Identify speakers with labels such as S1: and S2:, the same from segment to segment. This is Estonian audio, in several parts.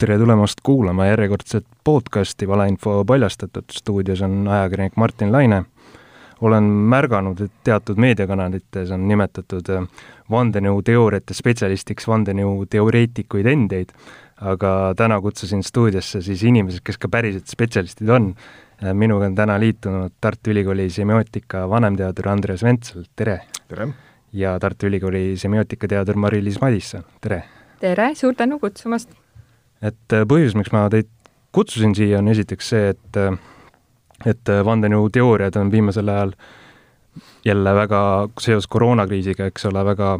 S1: tere tulemast kuulama järjekordset podcasti Valeinfo paljastatud, stuudios on ajakirjanik Martin Laine. olen märganud, et teatud meediakanalites on nimetatud äh, vandenõuteooriate spetsialistiks vandenõuteoreetikuid endeid, aga täna kutsusin stuudiosse siis inimesed, kes ka päriselt spetsialistid on. Äh, minuga on täna liitunud Tartu Ülikooli semiootika vanemteadur Andres Ventsel, tere!
S2: tere!
S1: ja Tartu Ülikooli semiootikateadur Mari-Liis Madisson, tere!
S3: tere, suur tänu kutsumast!
S1: Et äh, põhjus, miks ma teid kutsusin siia, on esiteks see, et äh, et äh, vandenõuteooriad on viimasel ajal jälle väga seoses koroonakriisiga, eks ole, väga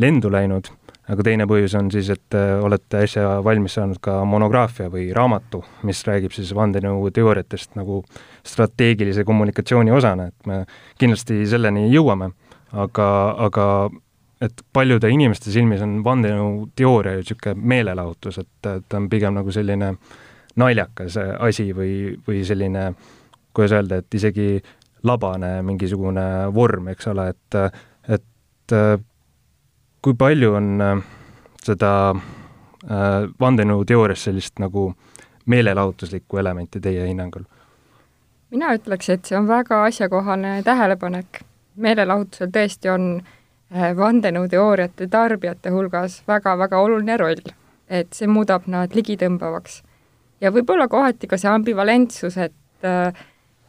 S1: lendu läinud, aga teine põhjus on siis, et olete äsja valmis saanud ka monograafia või raamatu, mis räägib siis vandenõuteooriatest nagu strateegilise kommunikatsiooni osana, et me kindlasti selleni jõuame, aga, aga et paljude inimeste silmis on vandenõuteooria ju niisugune meelelahutus, et, et on pigem nagu selline naljakas asi või, või selline, kuidas öelda, et isegi labane mingisugune vorm, eks ole, et, et kui palju on seda äh, vandenõuteoorias sellist nagu meelelahutuslikku elementi teie hinnangul?
S3: mina ütleks, et see on väga asjakohane tähelepanek. meelelahutusel tõesti on Äh, vandenõuteooriate tarbijate hulgas väga-väga oluline roll, et see muudab nad ligitõmbavaks. ja võib-olla kohati ka see ambivalentsus, et äh,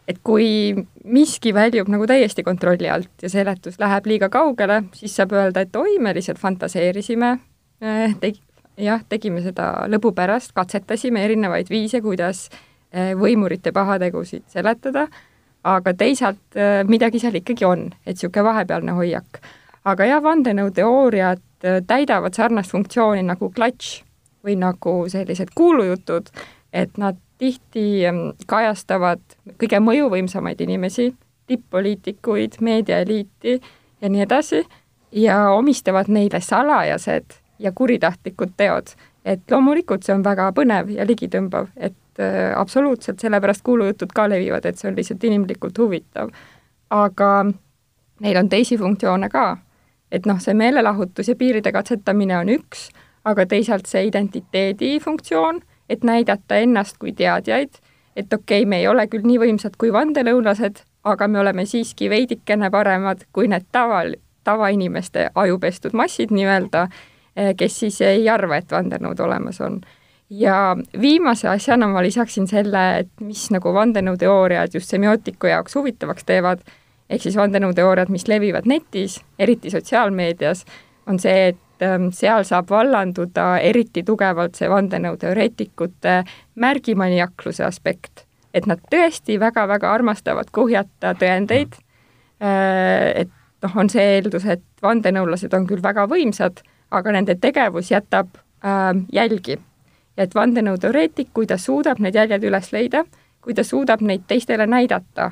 S3: et kui miski väljub nagu täiesti kontrolli alt ja seletus läheb liiga kaugele, siis saab öelda, et oi, me lihtsalt fantaseerisime, äh, tegi-, jah, tegime seda lõbu pärast, katsetasime erinevaid viise, kuidas võimurite pahategusid seletada, aga teisalt midagi seal ikkagi on, et niisugune vahepealne hoiak aga jah, vandenõuteooriad äh, täidavad sarnast funktsiooni nagu klatš või nagu sellised kuulujutud, et nad tihti ähm, kajastavad kõige mõjuvõimsamaid inimesi, tipp-poliitikuid, meediaeliiti ja nii edasi, ja omistavad neile salajased ja kuritahtlikud teod. et loomulikult see on väga põnev ja ligitõmbav, et äh, absoluutselt sellepärast kuulujutud ka levivad, et see on lihtsalt inimlikult huvitav. aga neil on teisi funktsioone ka et noh, see meelelahutus ja piiride katsetamine on üks, aga teisalt see identiteedi funktsioon, et näidata ennast kui teadjaid, et okei okay,, me ei ole küll nii võimsad kui vandenõulased, aga me oleme siiski veidikene paremad kui need taval, tavainimeste ajupestud massid nii-öelda, eh, kes siis ei arva, et vandenõud olemas on. ja viimase asjana ma lisaksin selle, et mis nagu vandenõuteooriad just semiootiku jaoks huvitavaks teevad ehk siis vandenõuteooriad, mis levivad netis, eriti sotsiaalmeedias, on see, et ähm, seal saab vallanduda eriti tugevalt see vandenõuteoreetikute märgimaniakluse aspekt. et nad tõesti väga-väga armastavad kuhjata tõendeid, äh, et noh, on see eeldus, et vandenõulased on küll väga võimsad, aga nende tegevus jätab äh, jälgi. ja et vandenõuteoreetik, kui ta suudab need jäljed üles leida, kui ta suudab neid teistele näidata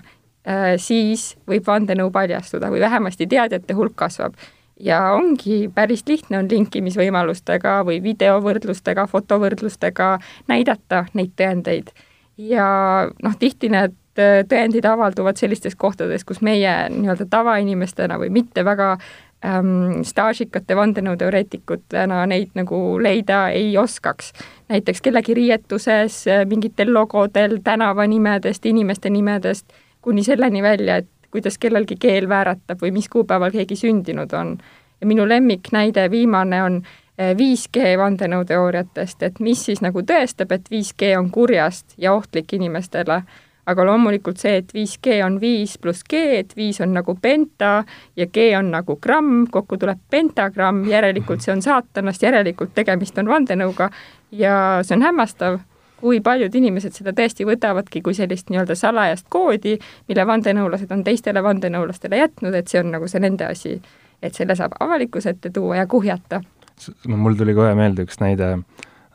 S3: siis võib vandenõu paljastuda või vähemasti teadjate hulk kasvab. ja ongi päris lihtne on linkimisvõimalustega või videovõrdlustega, fotovõrdlustega näidata neid tõendeid. ja noh, tihti need äh, tõendid avalduvad sellistes kohtades, kus meie nii-öelda tavainimestena või mitte väga ähm, staažikate vandenõuteoreetikutena neid nagu leida ei oskaks. näiteks kellegi riietuses, äh, mingitel logodel, tänavanimedest, inimeste nimedest kuni selleni välja, et kuidas kellelgi keel vääratab või mis kuupäeval keegi sündinud on. ja minu lemmiknäide viimane on 5G eh, vandenõuteooriatest, et mis siis nagu tõestab, et 5G on kurjast ja ohtlik inimestele, aga loomulikult see, et 5G on viis pluss G, et viis on nagu penta ja G on nagu gramm, kokku tuleb pentagramm, järelikult see on saatanast, järelikult tegemist on vandenõuga ja see on hämmastav kui paljud inimesed seda tõesti võtavadki kui sellist nii-öelda salajast koodi, mille vandenõulased on teistele vandenõulastele jätnud, et see on nagu see nende asi, et selle saab avalikkuse ette tuua ja kuhjata.
S1: mul tuli kohe meelde üks näide,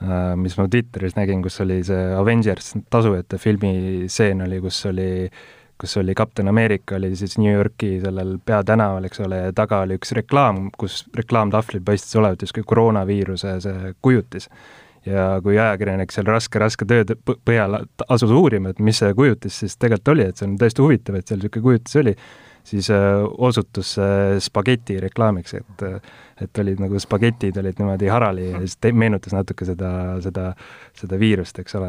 S1: äh, mis ma Twitteris nägin, kus oli see Avengers tasujate filmi stseen oli, kus oli kus oli Kapten Ameerika, oli siis New Yorki sellel peatänaval, eks ole, ja taga oli üks reklaam, kus reklaamtahvlil paistis olevat justkui koroonaviiruse see kujutis ja kui ajakirjanik seal raske-raske töö põhjal asus uurima, et mis see kujutis siis tegelikult oli, et see on tõesti huvitav, et seal niisugune kujutis oli, siis äh, osutus see spageti reklaamiks, et et olid nagu spagetid olid niimoodi harali ja siis meenutas natuke seda, seda, seda viirust, eks ole.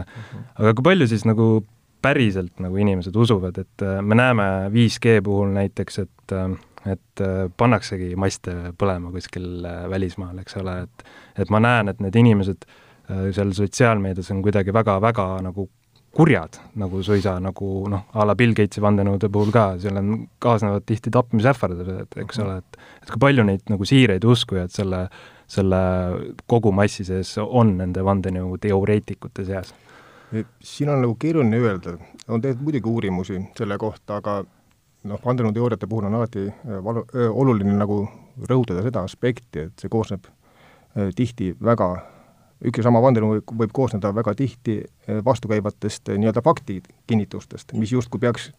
S1: aga kui palju siis nagu päriselt nagu inimesed usuvad, et me näeme 5G puhul näiteks, et et pannaksegi maste põlema kuskil välismaal, eks ole, et et ma näen, et need inimesed seal sotsiaalmeedias on kuidagi väga-väga nagu kurjad, nagu suisa nagu noh, a la Bill Gatesi vandenõude puhul ka, seal on, kaasnevad tihti tapmisähvardused, eks ole, et et kui palju neid nagu siireid uskujaid selle, selle kogu massi sees on nende vandenõuteoreetikute seas?
S2: siin on nagu keeruline öelda, on tehtud muidugi uurimusi selle kohta, aga noh, vandenõuteooriate puhul on alati valu, oluline nagu rõhutada seda aspekti, et see koosneb tihti väga üks ja sama vandenõu võib koosneda väga tihti eh, vastukäivatest eh, nii-öelda faktikinnitustest, mis justkui peaks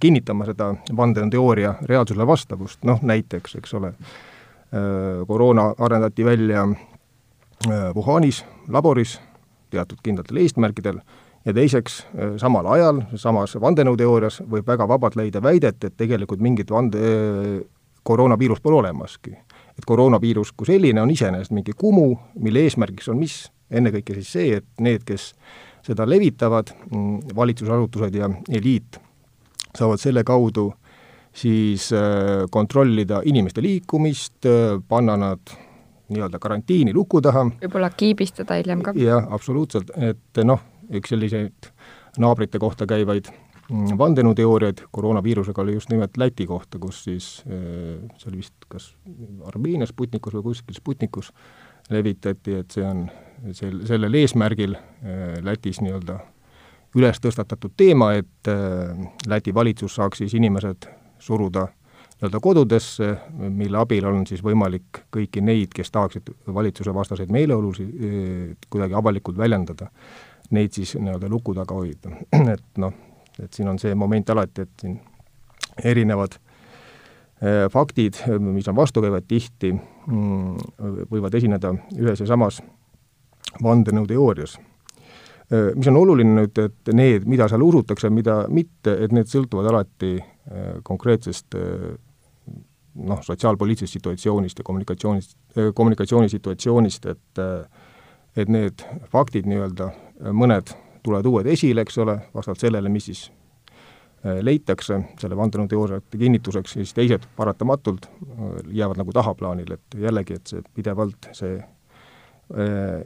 S2: kinnitama seda vandenõuteooria reaalsusele vastavust, noh näiteks, eks ole, eh, koroona arendati välja Wuhanis laboris teatud kindlatel eesmärkidel ja teiseks, samal ajal, samas vandenõuteoorias võib väga vabalt leida väidet, et tegelikult mingit vande, koroonaviirust pole olemaski et koroonaviirus kui selline on iseenesest mingi kumu, mille eesmärgiks on mis? ennekõike siis see, et need, kes seda levitavad, mm, valitsusasutused ja eliit, saavad selle kaudu siis äh, kontrollida inimeste liikumist, äh, panna nad nii-öelda karantiini luku taha.
S3: võib-olla kiibistada hiljem ka.
S2: jah, absoluutselt, et noh, üks selliseid naabrite kohta käivaid vandenõuteooriaid koroonaviirusega oli just nimelt Läti kohta, kus siis äh, see oli vist kas Armeenias Sputnikus või kuskil Sputnikus levitati, et see on sel, sellel eesmärgil äh, Lätis nii-öelda üles tõstatatud teema, et äh, Läti valitsus saaks siis inimesed suruda nii-öelda kodudesse, mille abil on siis võimalik kõiki neid, kes tahaksid valitsuse vastaseid meeleolusid kuidagi avalikult väljendada, neid siis nii-öelda luku taga hoida, et noh, et siin on see moment alati, et siin erinevad äh, faktid, mis on vastukäivad tihti, mm, võivad esineda ühes ja samas vandenõuteoorias. Äh, mis on oluline nüüd, et need, mida seal usutakse, mida mitte, et need sõltuvad alati äh, konkreetsest noh, sotsiaalpoliitilisest situatsioonist ja kommunikatsioonist, kommunikatsioonisituatsioonist, et et need faktid nii-öelda, mõned tulevad uued esile, eks ole, vastavalt sellele, mis siis äh, leitakse selle vandenõuteooriate kinnituseks, siis teised paratamatult äh, jäävad nagu tahaplaanile, et jällegi, et see pidevalt, see äh,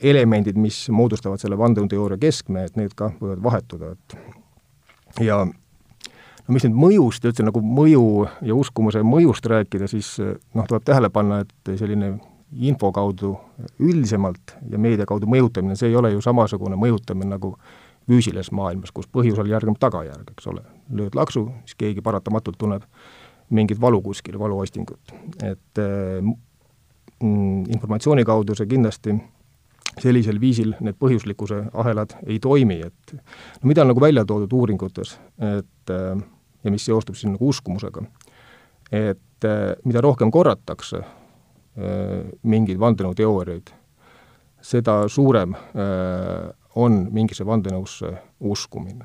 S2: elemendid, mis moodustavad selle vandenõuteooria keskme, et need ka võivad vahetuda, et ja no mis nüüd mõjust, üldse nagu mõju ja uskumuse mõjust rääkida, siis noh, tuleb tähele panna, et selline info kaudu üldisemalt ja meedia kaudu mõjutamine, see ei ole ju samasugune mõjutamine nagu füüsilises maailmas, kus põhjusel järgneb tagajärg, eks ole. lööd laksu, siis keegi paratamatult tunneb mingit valu kuskil, valuostingut. et mm, informatsiooni kaudu see kindlasti sellisel viisil need põhjuslikkuse ahelad ei toimi, et no mida on nagu välja toodud uuringutes, et ja mis seostub siis nagu uskumusega, et mida rohkem korratakse Äh, mingeid vandenõuteooriaid, seda suurem äh, on mingisse vandenõusse uskumine.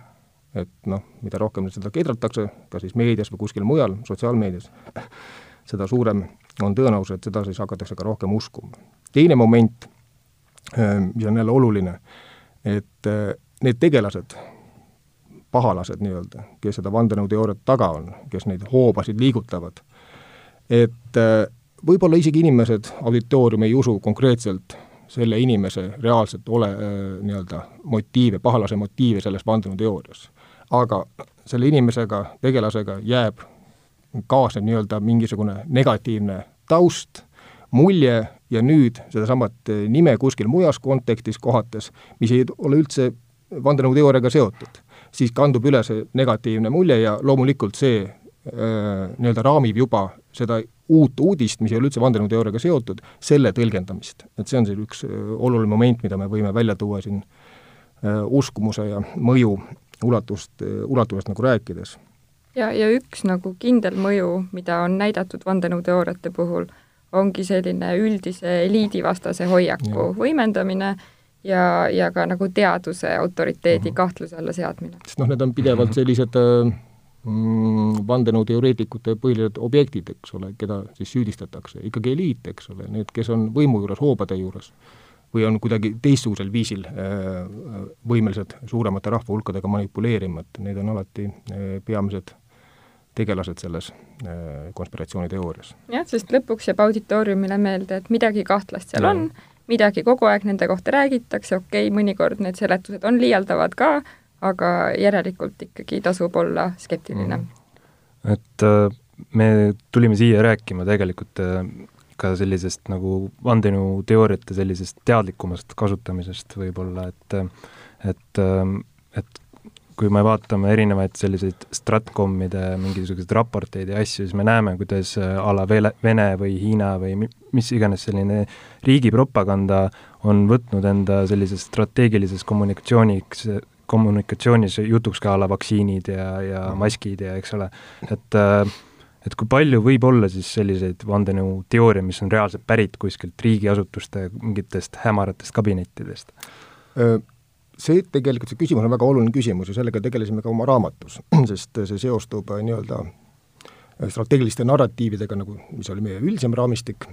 S2: et noh, mida rohkem seda kedratakse, kas siis meedias või kuskil mujal, sotsiaalmeedias, seda suurem on tõenäosus, et seda siis hakatakse ka rohkem uskuma. teine moment, äh, mis on jälle oluline, et need tegelased, pahalased nii-öelda, kes seda vandenõuteooriat taga on, kes neid hoobasid liigutavad, et võib-olla isegi inimesed, auditoorium ei usu konkreetselt selle inimese reaalselt ole äh, nii-öelda motiive, pahalase motiive selles vandenõuteoorias. aga selle inimesega, tegelasega jääb, kaasneb nii-öelda mingisugune negatiivne taust, mulje ja nüüd sedasamat äh, nime kuskil mujas kontekstis kohates, mis ei ole üldse vandenõuteooriaga seotud, siis kandub üle see negatiivne mulje ja loomulikult see nii-öelda raamib juba seda uut uudist, mis ei ole üldse vandenõuteooriaga seotud, selle tõlgendamist. et see on see üks äh, oluline moment, mida me võime välja tuua siin äh, uskumuse ja mõju ulatust, äh, ulatusest nagu rääkides.
S3: ja, ja üks nagu kindel mõju, mida on näidatud vandenõuteooriate puhul, ongi selline üldise eliidivastase hoiaku ja. võimendamine ja, ja ka nagu teaduse autoriteedi mm -hmm. kahtluse alla seadmine.
S2: sest noh, need on pidevalt sellised äh, mm, vandenõuteoreetikute põhilised objektid, eks ole, keda siis süüdistatakse, ikkagi eliit, eks ole, need, kes on võimu juures, hoobade juures, või on kuidagi teistsugusel viisil äh, võimelised suuremate rahvahulkadega manipuleerima, et need on alati äh, peamised tegelased selles äh, konspiratsiooniteoorias.
S3: jah, sest lõpuks jääb auditooriumile meelde, et midagi kahtlast seal ja. on, midagi kogu aeg nende kohta räägitakse, okei okay,, mõnikord need seletused on liialdavad ka, aga järelikult ikkagi tasub olla skeptiline.
S1: Mm.. et äh, me tulime siia rääkima tegelikult äh, ka sellisest nagu vandenõuteooriate sellisest teadlikumast kasutamisest võib-olla, et et, et kui me vaatame erinevaid selliseid stratkommide mingisuguseid raporteid ja asju, siis me näeme, kuidas äh, a la Vene või Hiina või mis iganes selline riigi propaganda on võtnud enda sellises strateegilises kommunikatsiooniks, kommunikatsioonis jutuks ka a la vaktsiinid ja, ja mhm. maskid ja eks ole, et äh, et kui palju võib olla siis selliseid vandenõuteooria, mis on reaalselt pärit kuskilt riigiasutuste mingitest hämaratest kabinettidest?
S2: see tegelikult, see küsimus on väga oluline küsimus ja sellega tegelesime ka oma raamatus, sest see seostub äh, nii-öelda äh, strateegiliste narratiividega, nagu, mis oli meie üldisem raamistik,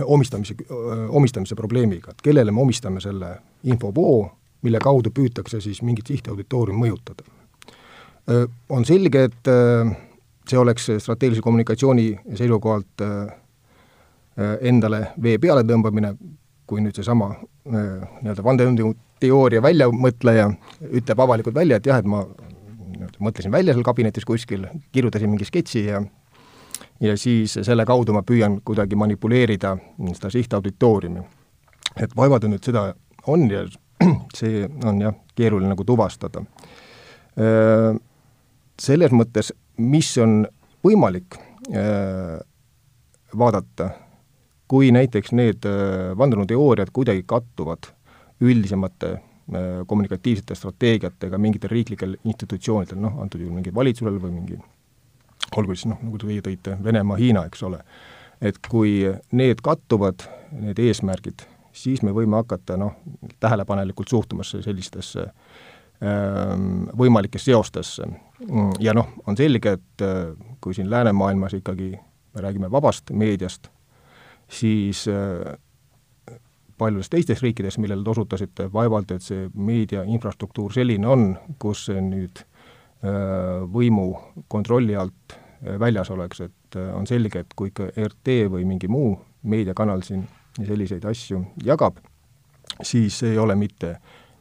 S2: omistamise, äh, omistamise probleemiga, et kellele me omistame selle infovoo, mille kaudu püütakse siis mingit sihtauditooriumi mõjutada. On selge, et see oleks strateegilise kommunikatsiooni seisukohalt endale vee peale tõmbamine, kui nüüd seesama nii-öelda vandenõu teooria väljamõtleja ütleb avalikult välja, et jah, et ma mõtlesin välja seal kabinetis kuskil, kirjutasin mingi sketši ja ja siis selle kaudu ma püüan kuidagi manipuleerida seda sihtauditooriumi. et vaevalt nüüd seda on ja see on jah, keeruline nagu tuvastada. Selles mõttes, mis on võimalik vaadata, kui näiteks need vandenõuteooriad kuidagi kattuvad üldisemate kommunikatiivsete strateegiatega mingitel riiklikel institutsioonidel, noh, antud juhul mingi valitsusel või mingi olgu siis noh, nagu teie tõite, Venemaa, Hiina, eks ole, et kui need kattuvad, need eesmärgid, siis me võime hakata noh, tähelepanelikult suhtuma sellistesse ähm, võimalikesse seostesse. ja noh, on selge, et äh, kui siin läänemaailmas ikkagi me räägime vabast meediast, siis äh, paljudes teistes riikides, millele te osutasite, vaevalt et see meedia infrastruktuur selline on, kus see nüüd äh, võimu kontrolli alt väljas oleks, et on selge, et kui ikka RT või mingi muu meediakanal siin selliseid asju jagab, siis ei ole mitte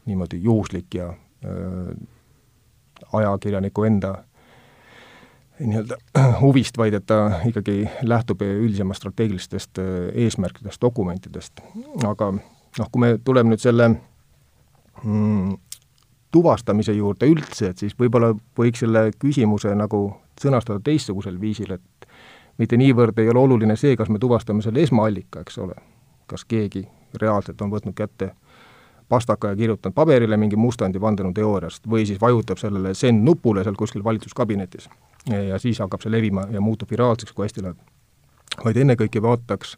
S2: niimoodi juhuslik ja äh, ajakirjaniku enda nii-öelda huvist, vaid et ta ikkagi lähtub üldisemast strateegilistest äh, eesmärkidest, dokumentidest. aga noh, kui me tuleme nüüd selle mm, tuvastamise juurde üldse, et siis võib-olla võiks selle küsimuse nagu sõnastada teistsugusel viisil, et mitte niivõrd ei ole oluline see, kas me tuvastame selle esmaallika, eks ole, kas keegi reaalselt on võtnud kätte pastaka ja kirjutanud paberile mingi mustandi vandenõuteooriast või siis vajutab sellele send nupule seal kuskil valitsuskabinetis ja siis hakkab see levima ja muutub viraalseks, kui hästi läheb. vaid ennekõike vaataks,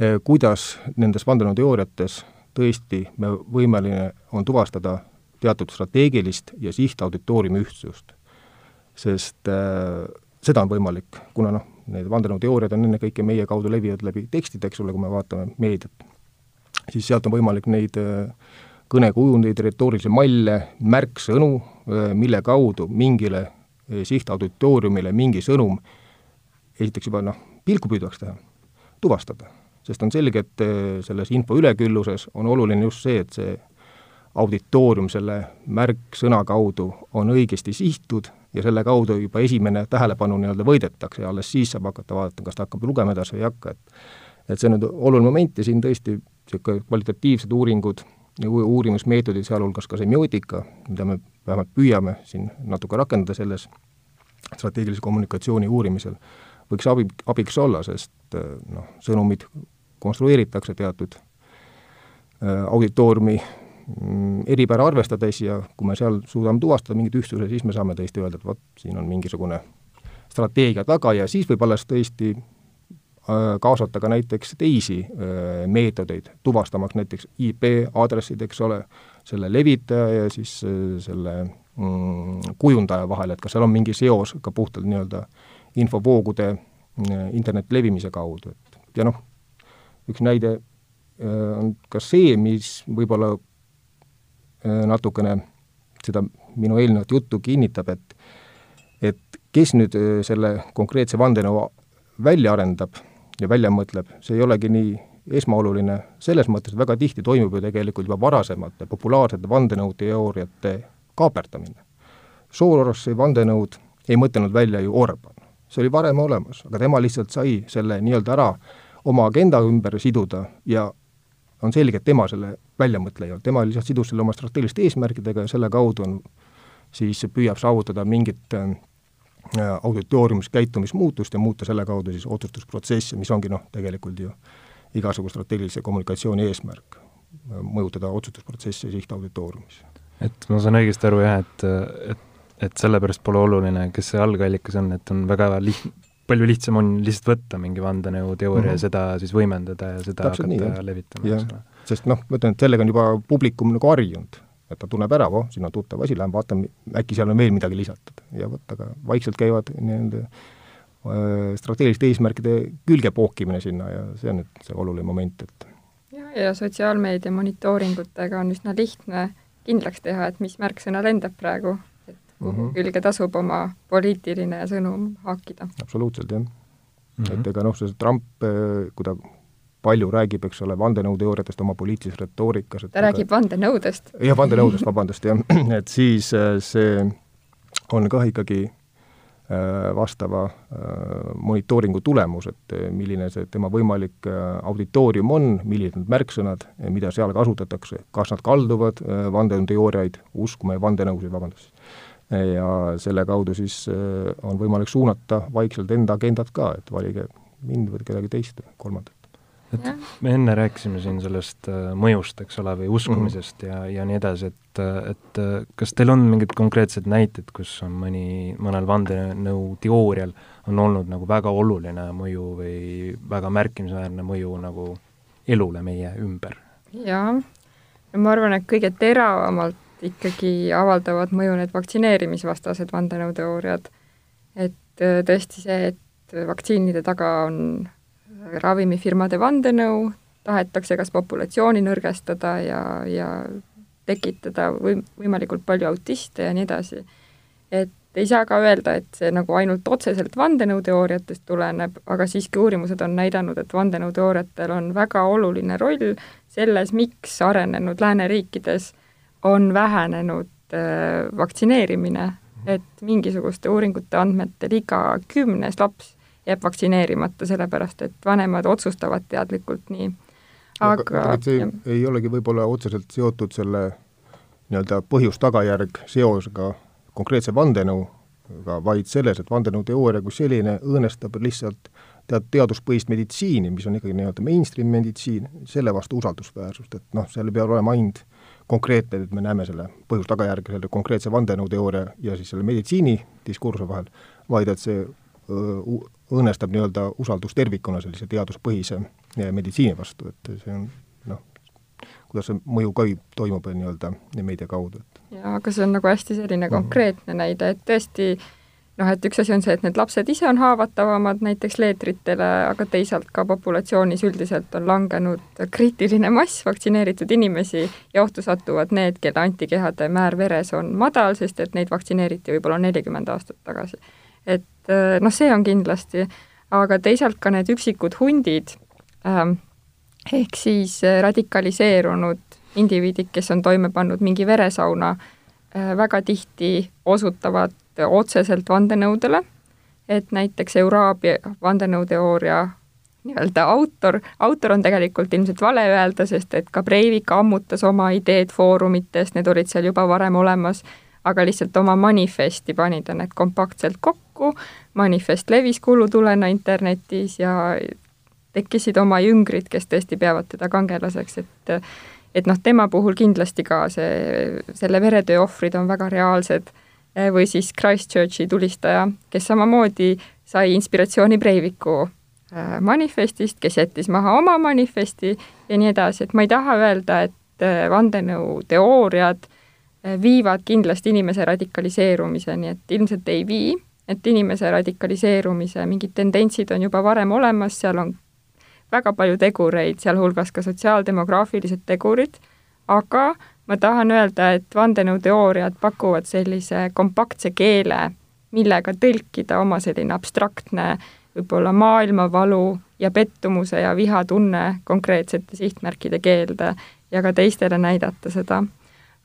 S2: eh, kuidas nendes vandenõuteooriates tõesti me võimeline on tuvastada teatud strateegilist ja sihtauditooriumi ühtsust. sest äh, seda on võimalik, kuna noh, need vandenõuteooriad on ennekõike meie kaudu levivad läbi tekstide, eks ole, kui me vaatame meediat, siis sealt on võimalik neid äh, kõnekujundeid, retoorilisi malle, märksõnu, mille kaudu mingile Eh, sihtauditooriumile mingi sõnum esiteks juba noh, pilku püüdvaks teha, tuvastada. sest on selge, et selles info ülekülluses on oluline just see, et see auditoorium selle märksõna kaudu on õigesti sihitud ja selle kaudu juba esimene tähelepanu nii-öelda võidetakse ja alles siis saab hakata vaatama, kas ta hakkab lugema edasi või ei hakka, et et see on nüüd oluline moment ja siin tõesti niisugune kvalitatiivsed uuringud ja uurimusmeetodid, sealhulgas ka semiootika, mida me vähemalt püüame siin natuke rakendada selles strateegilise kommunikatsiooni uurimisel, võiks abi, abiks olla, sest noh, sõnumid konstrueeritakse teatud äh, auditooriumi eripära arvestades ja kui me seal suudame tuvastada mingit ühtsuse, siis me saame tõesti öelda, et vot, siin on mingisugune strateegia taga ja siis võib alles tõesti Äh, kaasata ka näiteks teisi äh, meetodeid, tuvastamaks näiteks IP aadressid, eks ole, selle levitaja ja siis äh, selle mm, kujundaja vahel, et kas seal on mingi seos ka puhtalt nii-öelda infovoogude mm, interneti levimise kaudu, et ja noh, üks näide on ka see, mis võib-olla natukene seda minu eelnevat juttu kinnitab, et et kes nüüd selle konkreetse vandenõu välja arendab ja välja mõtleb, see ei olegi nii esmaoluline selles mõttes, et väga tihti toimub ju tegelikult juba varasemate populaarsete vandenõuteooriate kaaperdamine. Sorossi vandenõud ei mõtelnud välja ju Orban. see oli varem olemas, aga tema lihtsalt sai selle nii-öelda ära oma agenda ümber siduda ja on selge, et tema selle väljamõtleja, tema lihtsalt sidus selle oma strateegiliste eesmärkidega ja selle kaudu on, siis püüab saavutada mingit äh, auditooriumis käitumismuutust ja muuta selle kaudu siis otsustusprotsessi, mis ongi noh, tegelikult ju igasugu strateegilise kommunikatsiooni eesmärk, mõjutada otsustusprotsessi sihtauditooriumis.
S1: et ma saan õigesti aru jah, et, et, et sellepärast pole oluline, kes see algallikas on, et on väga liht-, palju lihtsam on lihtsalt võtta mingi vandenõuteooria mm -hmm. ja seda siis võimendada ja seda Täpselt hakata nii, levitama, eks ole.
S2: Sest noh, ma ütlen, et sellega on juba publikum nagu harjunud, et ta tunneb ära, voh, siin on tuttav asi, lähen vaatan, äkki seal on veel midagi lisatud ja vot, aga vaikselt käivad nii-öelda strateegiliste eesmärkide külge pookimine sinna ja see on nüüd see oluline moment, et
S3: ja, ja sotsiaalmeedia monitooringutega on üsna lihtne kindlaks teha, et mis märksõna lendab praegu, et kuhu mm -hmm. külge tasub oma poliitiline sõnum haakida.
S2: absoluutselt, jah mm. -hmm. et ega noh, see Trump, kui ta palju räägib, eks ole, vandenõuteooriatest oma poliitilises retoorikas, et
S3: ta räägib vandenõudest.
S2: jah, vandenõudest, vabandust, jah, et siis äh, see on kah ikkagi Äh, vastava äh, monitooringu tulemus, et milline see tema võimalik auditoorium on, millised need märksõnad, mida seal kasutatakse, kas nad kalduvad vandenõuteooriaid uskuma ja vandenõusid, vabandust. ja selle kaudu siis on võimalik suunata vaikselt enda agendat ka, et valige mind või kedagi teist, kolmandat
S1: et ja. me enne rääkisime siin sellest äh, mõjust, eks ole, või uskumisest mm -hmm. ja, ja nii edasi, et, et äh, kas teil on mingid konkreetsed näited, kus on mõni, mõnel vandenõuteoorial on olnud nagu väga oluline mõju või väga märkimisväärne mõju nagu elule meie ümber?
S3: jaa, ma arvan, et kõige teravamalt ikkagi avaldavad mõju need vaktsineerimisvastased vandenõuteooriad. et äh, tõesti see, et vaktsiinide taga on ravimifirmade vandenõu, tahetakse kas populatsiooni nõrgestada ja, ja tekitada või võimalikult palju autiste ja nii edasi. et ei saa ka öelda, et see nagu ainult otseselt vandenõuteooriatest tuleneb, aga siiski uurimused on näidanud, et vandenõuteooriatel on väga oluline roll selles, miks arenenud lääneriikides on vähenenud äh, vaktsineerimine, et mingisuguste uuringute andmetel iga kümnes laps jääb vaktsineerimata, sellepärast et vanemad otsustavad teadlikult nii.
S2: aga, aga see jah. ei olegi võib-olla otseselt seotud selle nii-öelda põhjus-tagajärg seosega konkreetse vandenõuga, vaid selles, et vandenõuteooria kui selline õõnestab lihtsalt tead, teaduspõhist meditsiini, mis on ikkagi nii-öelda mainstream meditsiin, selle vastu usaldusväärsust, et noh, seal ei pea olema ainult konkreetne, et me näeme selle põhjus-tagajärge selle konkreetse vandenõuteooria ja siis selle meditsiini diskursi vahel, vaid et see öö, õõnestab nii-öelda usaldust tervikuna sellise teaduspõhise meditsiini vastu, et see on noh, kuidas see mõju ka toimub nii-öelda meedia kaudu, et
S3: jaa, aga see on nagu hästi selline mhm. konkreetne mm -hmm. näide, et tõesti noh, et üks asi on see, et need lapsed ise on haavatavamad näiteks leetritele, aga teisalt ka populatsioonis üldiselt on langenud kriitiline mass vaktsineeritud inimesi ja ohtu satuvad need, kelle antikehade määr veres on madal, sest et neid vaktsineeriti võib-olla nelikümmend aastat tagasi et äh, noh, see on kindlasti, aga teisalt ka need üksikud hundid ähm,, ehk siis äh, radikaliseerunud indiviidid, kes on toime pannud mingi veresauna äh,, väga tihti osutavad otseselt vandenõudele, et näiteks Euraabia vandenõuteooria nii-öelda autor, autor on tegelikult ilmselt vale öelda, sest et ka Breivik ammutas oma ideed foorumites, need olid seal juba varem olemas, aga lihtsalt oma manifesti pani ta need kompaktselt kokku kokku, manifest levis kuulutulena internetis ja tekkisid oma jüngrid, kes tõesti peavad teda kangelaseks, et et noh, tema puhul kindlasti ka see, selle veretöö ohvrid on väga reaalsed, või siis Christchurchi tulistaja, kes samamoodi sai inspiratsiooni Breiviku äh, manifestist, kes jättis maha oma manifesti ja nii edasi, et ma ei taha öelda, et äh, vandenõuteooriad viivad kindlasti inimese radikaliseerumiseni, et ilmselt ei vii, et inimese radikaliseerumise mingid tendentsid on juba varem olemas, seal on väga palju tegureid, sealhulgas ka sotsiaaldemograafilised tegurid, aga ma tahan öelda, et vandenõuteooriad pakuvad sellise kompaktse keele, millega tõlkida oma selline abstraktne võib-olla maailmavalu ja pettumuse ja vihatunne konkreetsete sihtmärkide keelde ja ka teistele näidata seda.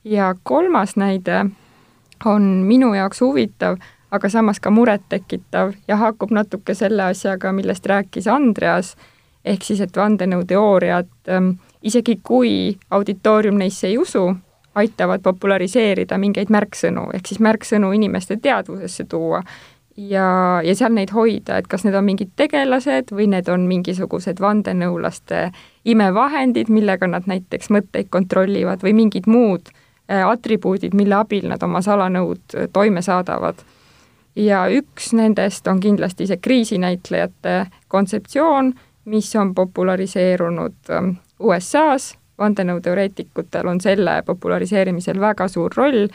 S3: ja kolmas näide on minu jaoks huvitav, aga samas ka murettekitav ja haakub natuke selle asjaga, millest rääkis Andreas, ehk siis, et vandenõuteooriad, ähm, isegi kui auditoorium neisse ei usu, aitavad populariseerida mingeid märksõnu, ehk siis märksõnu inimeste teadvusesse tuua ja, ja seal neid hoida, et kas need on mingid tegelased või need on mingisugused vandenõulaste imevahendid, millega nad näiteks mõtteid kontrollivad või mingid muud äh, atribuudid, mille abil nad oma salanõud äh, toime saadavad. Ja üks nendest on kindlasti see kriisinäitlejate kontseptsioon, mis on populariseerunud ähm, USA-s, vandenõuteoreetikutel on selle populariseerimisel väga suur roll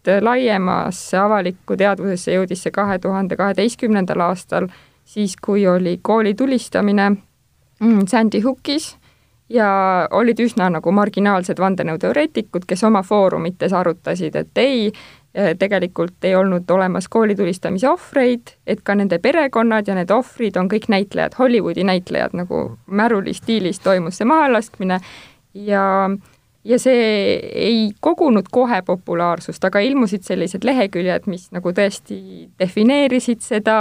S3: et laiemasse avalikku teadvusesse jõudis see kahe tuhande kaheteistkümnendal aastal, siis kui oli kooli tulistamine mm, Sandy Hookis ja olid üsna nagu marginaalsed vandenõuteoreetikud, kes oma foorumites arutasid, et ei, tegelikult ei olnud olemas kooli tulistamise ohvreid, et ka nende perekonnad ja need ohvrid on kõik näitlejad, Hollywoodi näitlejad, nagu Märuli stiilis toimus see mahalaskmine. Ja ja see ei kogunud kohe populaarsust, aga ilmusid sellised leheküljed, mis nagu tõesti defineerisid seda,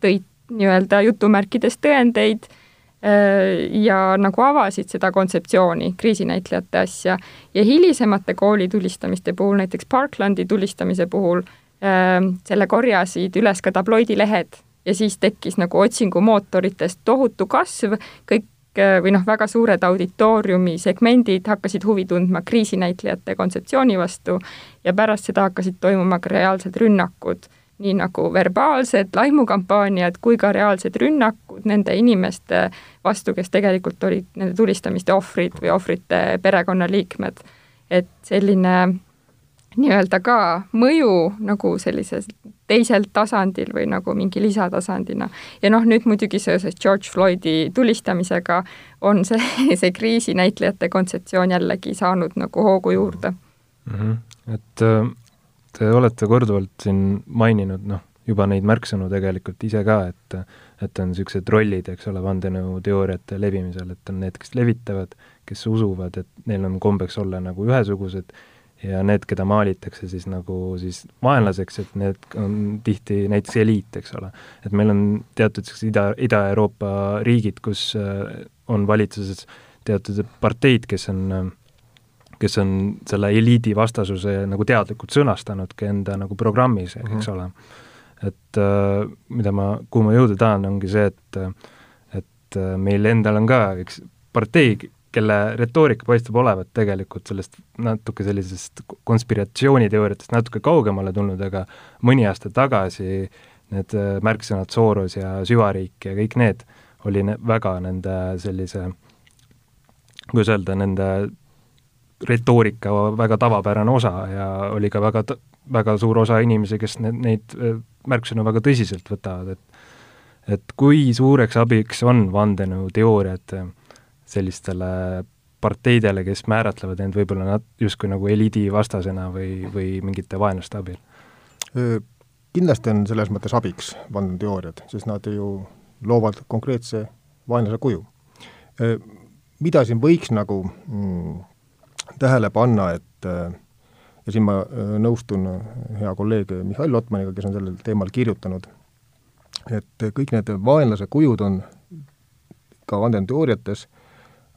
S3: tõid nii-öelda jutumärkides tõendeid. äh, ja nagu avasid seda kontseptsiooni, kriisinäitlejate asja. ja hilisemate kooli tulistamiste puhul, näiteks Parklandi tulistamise puhul, äh, selle korjasid üles ka tabloidilehed ja siis tekkis nagu otsingumootoritest tohutu kasv, kõik Äh, või noh, väga suured auditooriumi segmendid hakkasid huvi tundma kriisinäitlejate kontseptsiooni vastu ja pärast seda hakkasid toimuma ka reaalsed rünnakud, nii nagu verbaalsed laimukampaaniad kui ka reaalsed rünnakud nende inimeste vastu, kes tegelikult olid nende tulistamiste ohvrid või ohvrite perekonnaliikmed. et selline nii-öelda ka mõju nagu sellisel teisel tasandil või nagu mingi lisatasandina. ja noh, nüüd muidugi seoses George Floydi tulistamisega on see, see kriisinäitlejate kontseptsioon jällegi saanud nagu hoogu juurde
S1: mm. -hmm. et äh, te olete korduvalt siin maininud, noh, juba neid märksõnu tegelikult ise ka, et et on niisugused rollid, eks ole, vandenõuteooriate levimisel, et on need, kes levitavad, kes usuvad, et neil on kombeks olla nagu ühesugused ja need, keda maalitakse siis nagu siis vaenlaseks, et need on tihti näiteks eliit, eks ole. et meil on teatud sellised Ida, Ida-Euroopa riigid, kus äh, on valitsuses teatud parteid, kes on, kes on selle eliidi vastasuse nagu teadlikult sõnastanudki enda nagu programmis, eks mm -hmm. ole. et äh, mida ma, kuhu ma jõuda tahan, ongi see, et et meil endal on ka üks partei, kelle retoorika paistab olevat tegelikult sellest natuke sellisest konspiratsiooniteooriatest natuke kaugemale tulnud, aga mõni aasta tagasi need äh, märksõnad Soros ja süvariik ja kõik need oli ne väga nende sellise, kuidas öelda, nende retoorika väga tavapärane osa ja oli ka väga, väga suur osa inimesi, kes need, neid äh, märksõnu väga tõsiselt võtavad, et et kui suureks abiks on vandenõuteooriad sellistele parteidele, kes määratlevad end võib-olla nad justkui nagu eliidi vastasena või, või mingite vaenlaste abil?
S2: Kindlasti on selles mõttes abiks vandeteooriad, sest nad ju loovad konkreetse vaenlase kuju. Mida siin võiks nagu mm, tähele panna, et ja siin ma nõustun hea kolleeg Mihhail Lotmaniga, kes on sellel teemal kirjutanud, et kõik need vaenlase kujud on ka vandeteooriates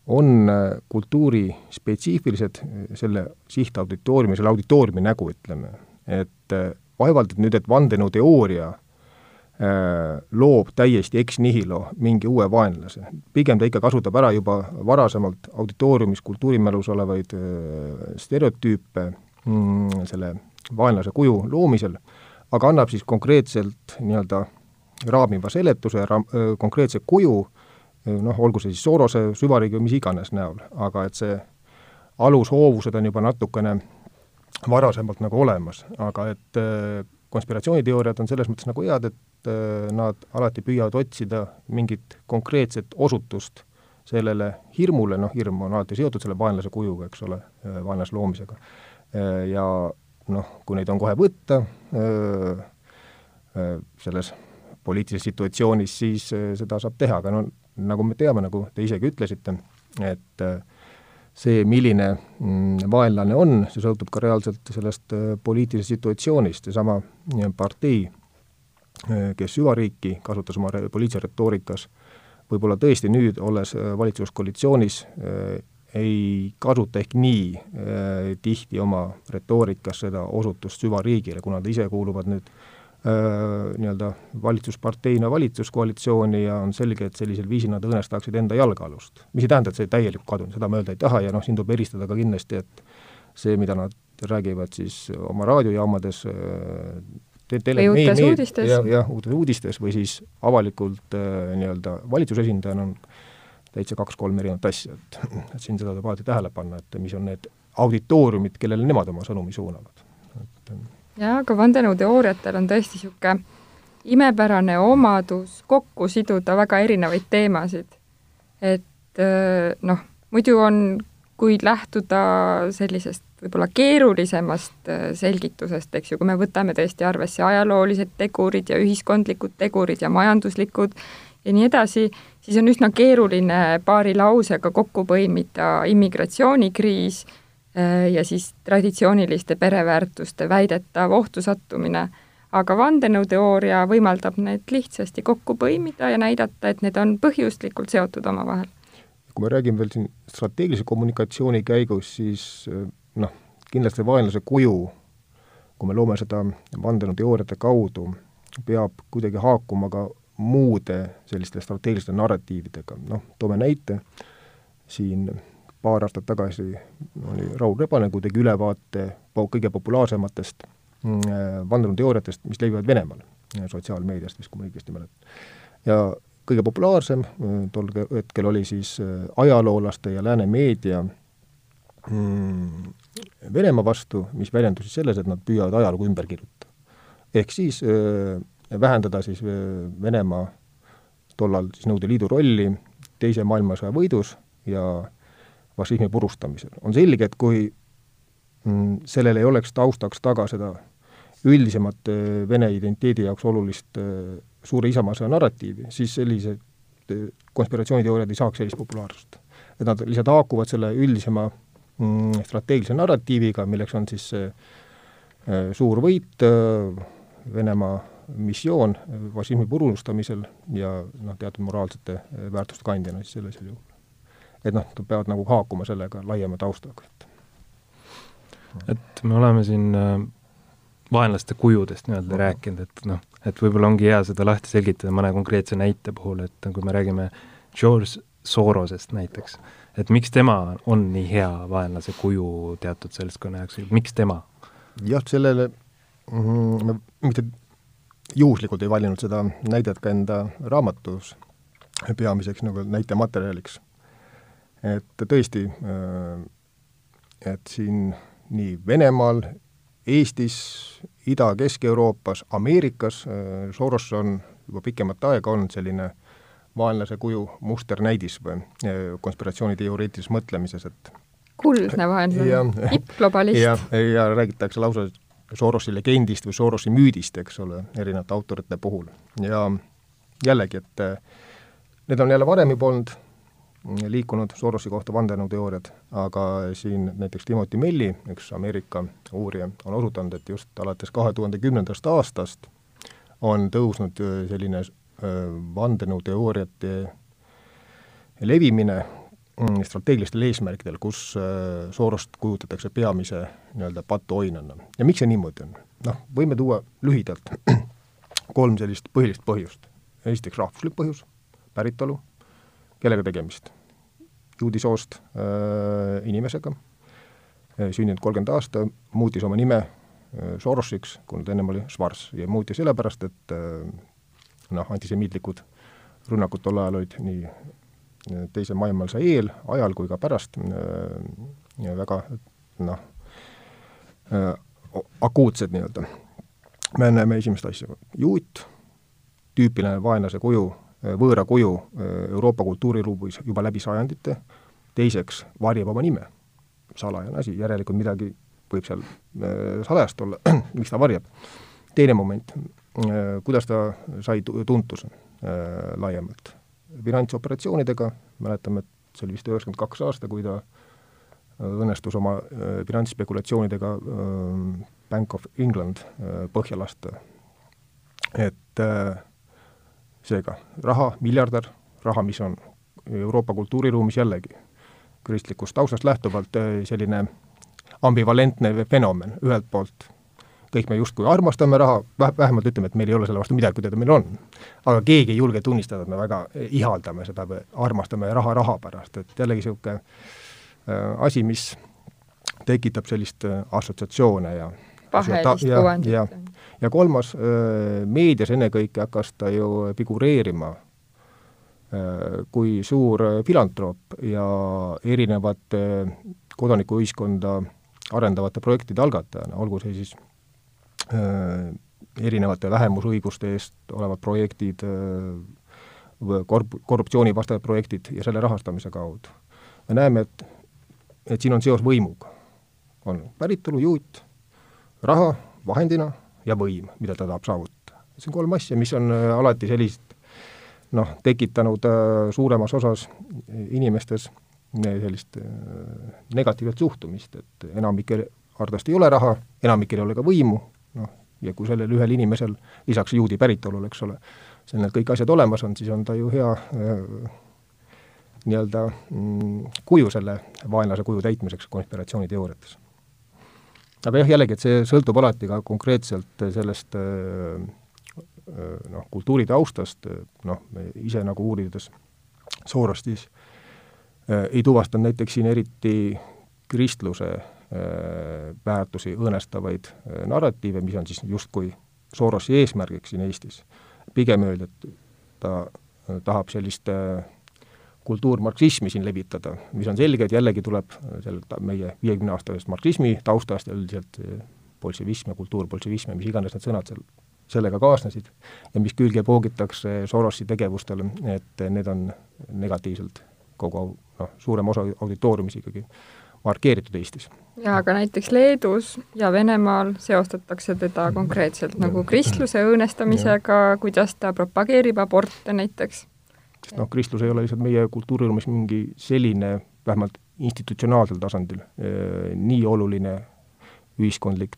S2: on äh, kultuuri spetsiifilised äh, selle sihtauditooriumi, selle auditooriumi nägu, ütleme. et äh, vaevalt, et nüüd, et vandenõuteooria loob täiesti ex nihilo mingi uue vaenlase. pigem ta ikka kasutab ära juba varasemalt auditooriumis kultuurimälus olevaid stereotüüpe mm, selle vaenlase kuju loomisel, aga annab siis konkreetselt nii-öelda raamiva seletuse, ra-, konkreetse kuju äh, noh, olgu see siis Sorose, süvariigi või mis iganes näol, aga et see alushoovused on juba natukene varasemalt nagu olemas, aga et äh, konspiratsiooniteooriad on selles mõttes nagu head, et äh, nad alati püüavad otsida mingit konkreetset osutust sellele hirmule, noh, hirm on alati seotud selle vaenlase kujuga, eks ole, vaenlase loomisega. ja noh, kui neid on kohe võtta selles poliitilises situatsioonis, siis seda saab teha, aga no nagu me teame, nagu te isegi ütlesite, et see, milline mm, vaenlane on, see sõltub ka reaalselt sellest poliitilisest situatsioonist, seesama partei, kes süvariiki kasutas oma poliitilises retoorikas, võib-olla tõesti nüüd, olles valitsuskoalitsioonis, ei kasuta ehk nii äh, tihti oma retoorikas seda osutust süvariigile, kuna nad ise kuuluvad nüüd äh, nii-öelda valitsusparteina valitsuskoalitsiooni ja on selge, et sellisel viisil nad õõnestaksid enda jalgealust. mis ei tähenda, et see täielik kadunud, seda ma öelda ei taha ja noh, siin tuleb eristada ka kindlasti, et see, mida nad räägivad siis oma raadiojaamades äh,
S3: tele-, või uutes uudistes.
S2: jah, jah, uutes uudistes või siis avalikult äh, nii-öelda valitsuse esindajana on täitsa kaks-kolm erinevat asja, et, et siin seda tuleb alati tähele panna, et mis on need auditooriumid, kellele nemad oma sõnumi suunavad. et
S3: jaa, aga vandenõuteooriatel on tõesti niisugune imepärane omadus kokku siduda väga erinevaid teemasid. et noh, muidu on, kui lähtuda sellisest võib-olla keerulisemast selgitusest, eks ju, kui me võtame tõesti arvesse ajaloolised tegurid ja ühiskondlikud tegurid ja majanduslikud ja nii edasi, siis on üsna keeruline paari lausega kokku põimida immigratsioonikriis ja siis traditsiooniliste pereväärtuste väidetav ohtu sattumine. aga vandenõuteooria võimaldab need lihtsasti kokku põimida ja näidata, et need on põhjuslikult seotud omavahel.
S2: kui me räägime veel siin strateegilise kommunikatsiooni käigus, siis äh, noh, kindlasti vaenlase kuju, kui me loome seda vandenõuteooriate kaudu, peab kuidagi haakuma ka muude selliste strateegiliste narratiividega, noh, toome näite, siin paar aastat tagasi oli Raul Rebane, kui tegi ülevaate kõige populaarsematest mm, vandenõuteooriatest, mis levivad Venemaal, sotsiaalmeediast vist, kui ma õigesti mäletan. ja kõige populaarsem tol hetkel oli siis ajaloolaste ja lääne meedia mm, Venemaa vastu, mis väljendus selles, et nad püüavad ajalugu ümber kirjutada. ehk siis vähendada siis äh, Venemaa tollal siis Nõukogude Liidu rolli Teise maailmasõja võidus ja fašismi purustamisel. on selge, et kui mm, sellel ei oleks taustaks taga seda üldisemat äh, Vene identiteedi jaoks olulist äh, suure isamaasõja narratiivi, siis sellised konspiratsiooniteooriad ei saaks sellist populaarsust. et nad lihtsalt haakuvad selle üldisema mm, strateegilise narratiiviga, milleks on siis see suur võit Venemaa missioon fašismi purustamisel ja noh, teatud moraalsete väärtuste kandjana siis sellisel juhul. Et noh, peavad nagu haakuma sellega laiema taustaga, et
S1: et me oleme siin äh, vaenlaste kujudest nii-öelda rääkinud, et noh, et võib-olla ongi hea seda lahti selgitada mõne konkreetse näite puhul, et kui me räägime George Sorosest näiteks, et miks tema on nii hea vaenlase kuju teatud seltskonna jaoks, miks tema?
S2: jah, sellele mm, me mitte juhuslikult ei valinud seda näidet ka enda raamatus peamiseks nagu näitematerjaliks. Et tõesti, äh, et siin nii Venemaal, Eestis, Ida- Kesk-Euroopas, Ameerikas, äh, Soros on juba pikemat aega olnud selline vaenlase kuju musternäidis või äh, konspiratsiooniteoreetilises mõtlemises, et
S3: kuldne vaenlane, tippglobalist.
S2: ja, ja räägitakse lausa Sorosi legendist või Sorosi müüdist, eks ole, erinevate autorite puhul. ja jällegi, et need on jälle varem juba olnud liikunud Sorosi kohta vandenõuteooriad, aga siin näiteks Timothy Melli, üks Ameerika uurija, on osutanud, et just alates kahe tuhande kümnendast aastast on tõusnud eh, selline eh, vandenõuteooriate levimine Mm, strateegilistel eesmärkidel, kus äh, Sorost kujutatakse peamise nii-öelda patuoinana. ja miks see niimoodi on? noh, võime tuua lühidalt kolm sellist põhilist põhjust. esiteks rahvuslik põhjus, päritolu, kellega tegemist? juudi soost äh, inimesega äh,, sündinud kolmkümmend aasta, muutis oma nime äh, Sorosiks, kuna ta ennem oli Schwarz ja muutis sellepärast, et äh, noh, antisemiitlikud rünnakud tol ajal olid nii teise maailmasõja eel, ajal kui ka pärast väga noh, akuutsed nii-öelda. me näeme esimest asja, juut, tüüpiline vaenlase kuju, võõra kuju Euroopa kultuuriruumis juba läbi sajandite, teiseks varjab oma nime, salajane asi, järelikult midagi võib seal salajast olla, miks ta varjab. teine moment, kuidas ta sai tuntuse laiemalt finantsoperatsioonidega, mäletame, et see oli vist üheksakümmend kaks aasta, kui ta äh, õnnestus oma äh, finantsspekulatsioonidega äh, Bank of England põhja lasta. et seega raha, miljardär, raha, mis on Euroopa kultuuriruumis jällegi kristlikust taustast lähtuvalt selline ambivalentne fenomen, ühelt poolt kõik me justkui armastame raha, vähemalt ütleme, et meil ei ole selle vastu midagi, kui teda meil on. aga keegi ei julge tunnistada, et me väga ihaldame seda või armastame raha raha pärast, et jällegi niisugune äh, asi, mis tekitab sellist assotsiatsioone ja
S3: pahelist kuvandit.
S2: Ja, kolmas äh,, meedias ennekõike hakkas ta ju figureerima äh, kui suur filantroop ja erinevate kodanikuühiskonda arendavate projektide algatajana, olgu see siis Äh, erinevate vähemusõiguste eest olevad projektid, äh, korp-, korruptsioonivastased projektid ja selle rahastamise kaudu. me näeme, et, et siin on seos võimuga. on päritolu, juut, raha vahendina ja võim, mida ta tahab saavutada. see on kolm asja, mis on äh, alati sellist noh, tekitanud suuremas osas inimestes sellist negatiivset suhtumist, et enamikel arvatavasti ei ole raha, enamikel ei ole ka võimu, noh, ja kui sellel ühel inimesel lisaks juudi päritolule, eks ole, seal need kõik asjad olemas on, siis on ta ju hea äh, nii-öelda mm, kuju selle vaenlase kuju täitmiseks konspiratsiooniteooriates. Aga jah, jällegi, et see sõltub alati ka konkreetselt sellest äh, äh, noh, kultuuri taustast, noh, me ise nagu uurides Sorostis ei tuvastanud näiteks siin eriti kristluse Äh, väärtusi õõnestavaid äh, narratiive, mis on siis justkui Sorosi eesmärgiks siin Eestis. pigem öeldi, et ta äh, tahab sellist kultuurmarksismi siin levitada, mis on selge, et jällegi tuleb sealt meie viiekümne aastasest marksismi taustast ja üldiselt bolševism ja kultuurbolševism ja mis iganes need sõnad seal sellega kaasnesid ja mis külge poogitakse Sorosi tegevustele, et need on negatiivselt kogu noh, suurem osa auditooriumis ikkagi markeeritud Eestis.
S3: jaa, aga näiteks Leedus ja Venemaal seostatakse teda konkreetselt nagu kristluse õõnestamisega, kuidas ta propageerib aborte näiteks.
S2: Sest noh, kristlus ei ole lihtsalt meie kultuuriruumis mingi selline, vähemalt institutsionaalsel tasandil, eh, nii oluline ühiskondlik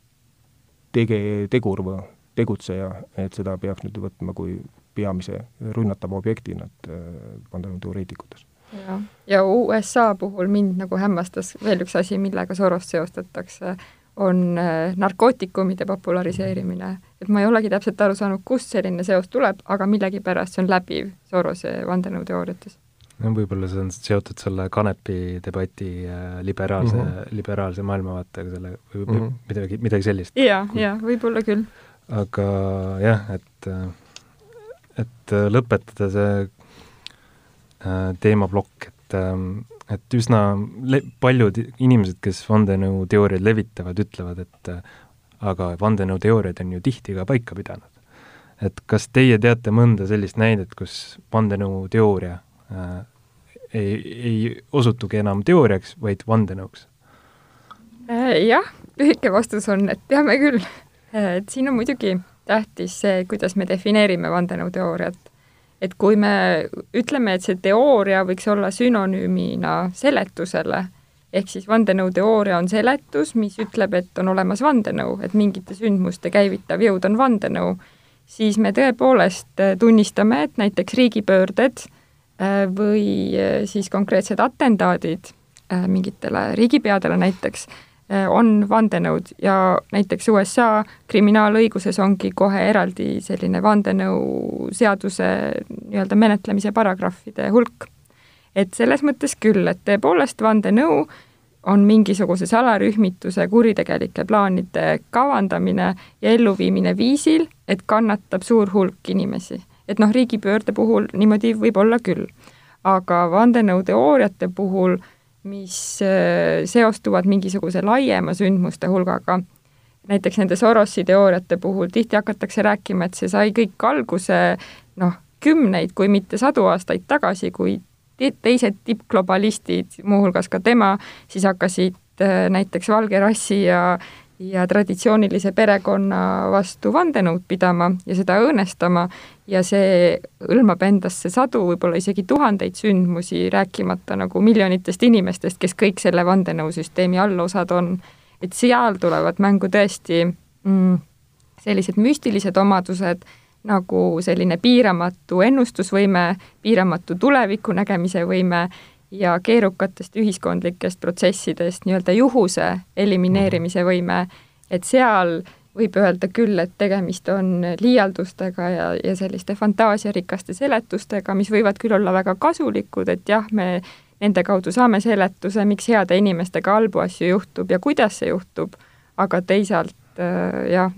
S2: tege-, tegur või tegutseja, et seda peaks nüüd võtma kui peamise rünnatava objektina, et vandenõuteoreetikutes
S3: ja, ja USA puhul mind nagu hämmastas veel üks asi, millega Sorost seostatakse, on äh, narkootikumide populariseerimine. Et ma ei olegi täpselt aru saanud, kust selline seos tuleb, aga millegipärast see on läbiv Sorose vandenõuteooriates
S1: no võib-olla see on seotud selle kanepi debati äh, liberaalse mm, -hmm. liberaalse maailmavaatega, selle või mm -hmm. midagi, midagi sellist.
S3: jaa, jaa, võib-olla küll.
S1: aga jah, et, et lõpetada see Äh, teemaplokk, et, ähm, et üsna le-, paljud inimesed, kes vandenõuteooriaid levitavad, ütlevad, et äh, aga vandenõuteooriad on ju tihti ka paika pidanud. et kas teie teate mõnda sellist näidet, kus vandenõuteooria äh, ei, ei osutugi enam teooriaks, vaid vandenõuks?
S3: Äh, jah, lühike vastus on, et teame küll. et siin on muidugi tähtis see, kuidas me defineerime vandenõuteooriat et kui me ütleme, et see teooria võiks olla sünonüümina seletusele, ehk siis vandenõuteooria on seletus, mis ütleb, et on olemas vandenõu, et mingite sündmuste käivitav jõud on vandenõu, siis me tõepoolest äh, tunnistame, et näiteks riigipöörded äh, või äh, siis konkreetsed atendaadid mingitele riigipeadele näiteks on vandenõud ja näiteks USA kriminaalõiguses ongi kohe eraldi selline vandenõu seaduse nii-öelda menetlemise paragrahvide hulk. Et selles mõttes küll, et tõepoolest vandenõu on mingisuguse salarühmituse kuritegelike plaanide kavandamine ja elluviimine viisil, et kannatab suur hulk inimesi. et noh, riigipöörde puhul niimoodi võib olla küll. aga vandenõuteooriate puhul mis äh, seostuvad mingisuguse laiema sündmuste hulgaga, näiteks nende Sorosi teooriate puhul tihti hakatakse rääkima, et see sai kõik alguse noh, kümneid, kui mitte sadu aastaid tagasi, kui teised tippglobalistid, muuhulgas ka tema, siis hakkasid äh, näiteks valge rassi ja ja traditsioonilise perekonna vastu vandenõud pidama ja seda õõnestama ja see hõlmab endasse sadu, võib-olla isegi tuhandeid sündmusi, rääkimata nagu miljonitest inimestest, kes kõik selle vandenõusüsteemi allosad on. et seal tulevad mängu tõesti mm, sellised müstilised omadused nagu selline piiramatu ennustusvõime, piiramatu tuleviku nägemise võime ja keerukatest ühiskondlikest protsessidest nii-öelda juhuse elimineerimise võime, et seal võib öelda küll, et tegemist on liialdustega ja, ja selliste fantaasiarikaste seletustega, mis võivad küll olla väga kasulikud, et jah, me nende kaudu saame seletuse, miks heade inimestega halbu asju juhtub ja kuidas see juhtub, aga teisalt äh, jah,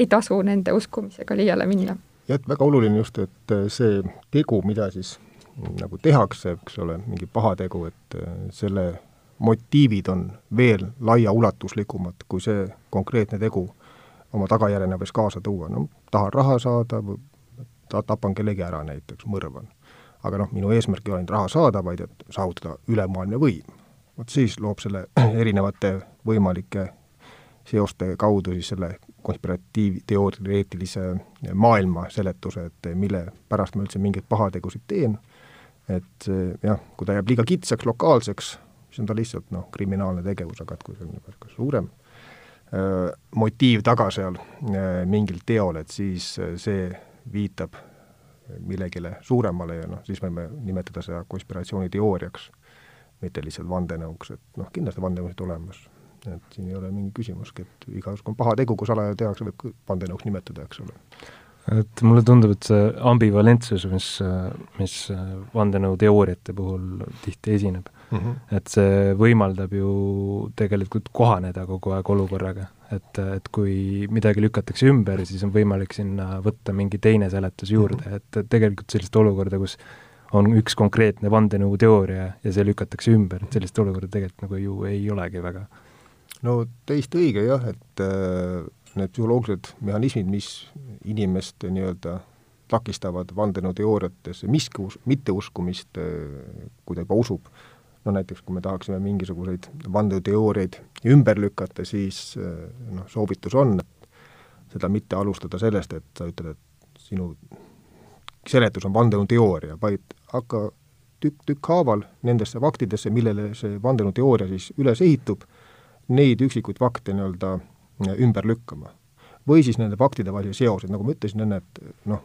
S3: ei tasu nende uskumisega liiale minna.
S2: jah, et väga oluline just, et see tegu, mida siis nagu tehakse, eks ole, mingi pahategu, et äh, selle motiivid on veel laiaulatuslikumad kui see konkreetne tegu oma tagajärjena võis kaasa tuua, no tahan raha saada ta-, tapan kellegi ära näiteks, mõrvan. aga noh, minu eesmärk ei ole ainult raha saada, vaid et saavutada ülemaailmne võim. vot siis loob selle erinevate võimalike seoste kaudu siis selle konspiratiivteoreetilise maailma seletuse, et mille pärast ma üldse mingeid pahategusid teen et jah, kui ta jääb liiga kitsaks, lokaalseks, siis on ta lihtsalt noh, kriminaalne tegevus, aga et kui see on niisugune suurem öö, motiiv taga seal öö, mingil teol, et siis see viitab millegile suuremale ja noh, siis võime nimetada seda konspiratsiooniteooriaks, mitte lihtsalt vandenõuks, et noh, kindlasti vandenõusid olemas. Et siin ei ole mingi küsimuski, et igasugune paha tegu, kui salaja tehakse, võib vandenõuks nimetada, eks ole
S1: et mulle tundub, et see ambivalentsus, mis, mis vandenõuteooriate puhul tihti esineb mm, -hmm. et see võimaldab ju tegelikult kohaneda kogu aeg olukorraga. et, et kui midagi lükatakse ümber, siis on võimalik sinna võtta mingi teine seletus juurde mm, -hmm. et tegelikult sellist olukorda, kus on üks konkreetne vandenõuteooria ja see lükatakse ümber, et sellist olukorda tegelikult nagu ju ei olegi väga.
S2: No täiesti õige jah, et äh need psühholoogilised mehhanismid, mis inimest nii-öelda takistavad vandenõuteooriatesse miskus, mitteuskumist, kui ta juba usub, no näiteks kui me tahaksime mingisuguseid vandenõuteooriaid ümber lükata, siis noh, soovitus on seda mitte alustada sellest, et sa ütled, et sinu seletus on vandenõuteooria, vaid hakka tükk tükkhaaval nendesse faktidesse, millele see vandenõuteooria siis üles ehitub, neid üksikuid fakte nii-öelda ümber lükkama. või siis nende faktide vahelisi seoseid, nagu ma ütlesin enne, et noh,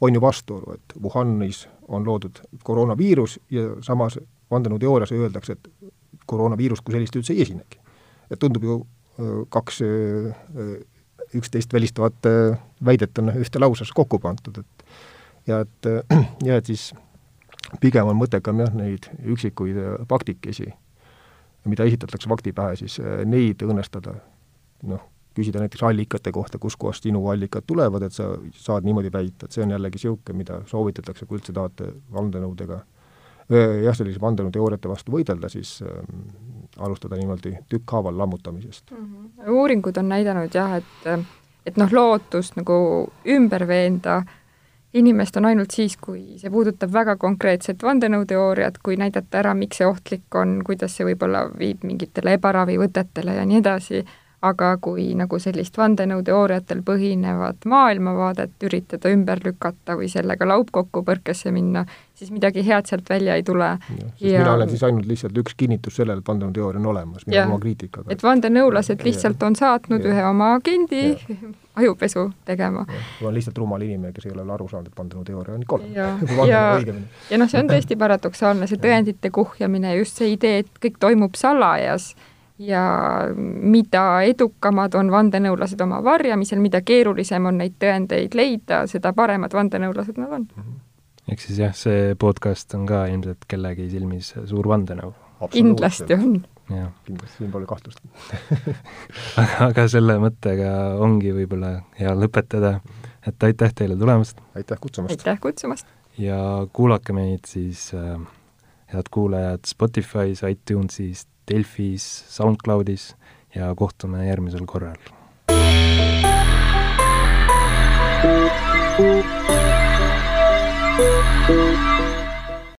S2: on ju vastuolu, et Wuhanis on loodud koroonaviirus ja samas vandenõuteoorias öeldakse, et koroonaviirust kui sellist üldse ei esinegi. et tundub ju kaks üksteist välistavat väidet on ühte lausesse kokku pandud, et ja et, ja et siis pigem on mõttekam jah, neid üksikuid faktikesi, mida esitatakse fakti pähe, siis neid õnnestada noh, küsida näiteks allikate kohta, kuskohast sinu allikad tulevad, et sa saad niimoodi väita, et see on jällegi niisugune, mida soovitatakse, kui üldse tahate vandenõudega jah, sellise vandenõuteooriate vastu võidelda, siis äh, alustada niimoodi tükkhaaval lammutamisest mm.
S3: -hmm. uuringud on näidanud jah, et, et noh, lootust nagu ümber veenda inimest on ainult siis, kui see puudutab väga konkreetset vandenõuteooriat, kui näidata ära, miks see ohtlik on, kuidas see võib-olla viib mingitele ebaravivõtetele ja nii edasi aga kui nagu sellist vandenõuteooriatel põhinevat maailmavaadet üritada ümber lükata või sellega laupkokkupõrkesse minna, siis midagi head sealt välja ei tule.
S2: Ja... mina olen siis ainult lihtsalt üks kinnitus sellele, et vandenõuteooria on olemas, mina oma kriitikaga.
S3: et vandenõulased lihtsalt on saatnud ja. ühe oma agendi ja. ajupesu tegema.
S2: ma olen lihtsalt rumal inimene, kes ei ole veel aru saanud, et vandenõuteooria on ikka olemas.
S3: ja, ja, ja noh, see on tõesti paradoksaalne, see tõendite kuhjamine, just see idee, et kõik toimub salajas ja mida edukamad on vandenõulased oma varjamisel, mida keerulisem on neid tõendeid leida, seda paremad vandenõulased nad on.
S1: Mhm. ehk siis jah, see podcast on ka ilmselt kellegi silmis suur vandenõu.
S3: kindlasti on.
S2: kindlasti, siin pole kahtlust
S1: aga, selle mõttega ongi võib-olla hea lõpetada, et aitäh teile tulemast!
S2: aitäh kutsumast!
S3: aitäh kutsumast!
S1: ja kuulake meid siis äh, head kuulajad Spotify's, iTunes'is, Delfis, SoundCloudis ja kohtume järgmisel korral.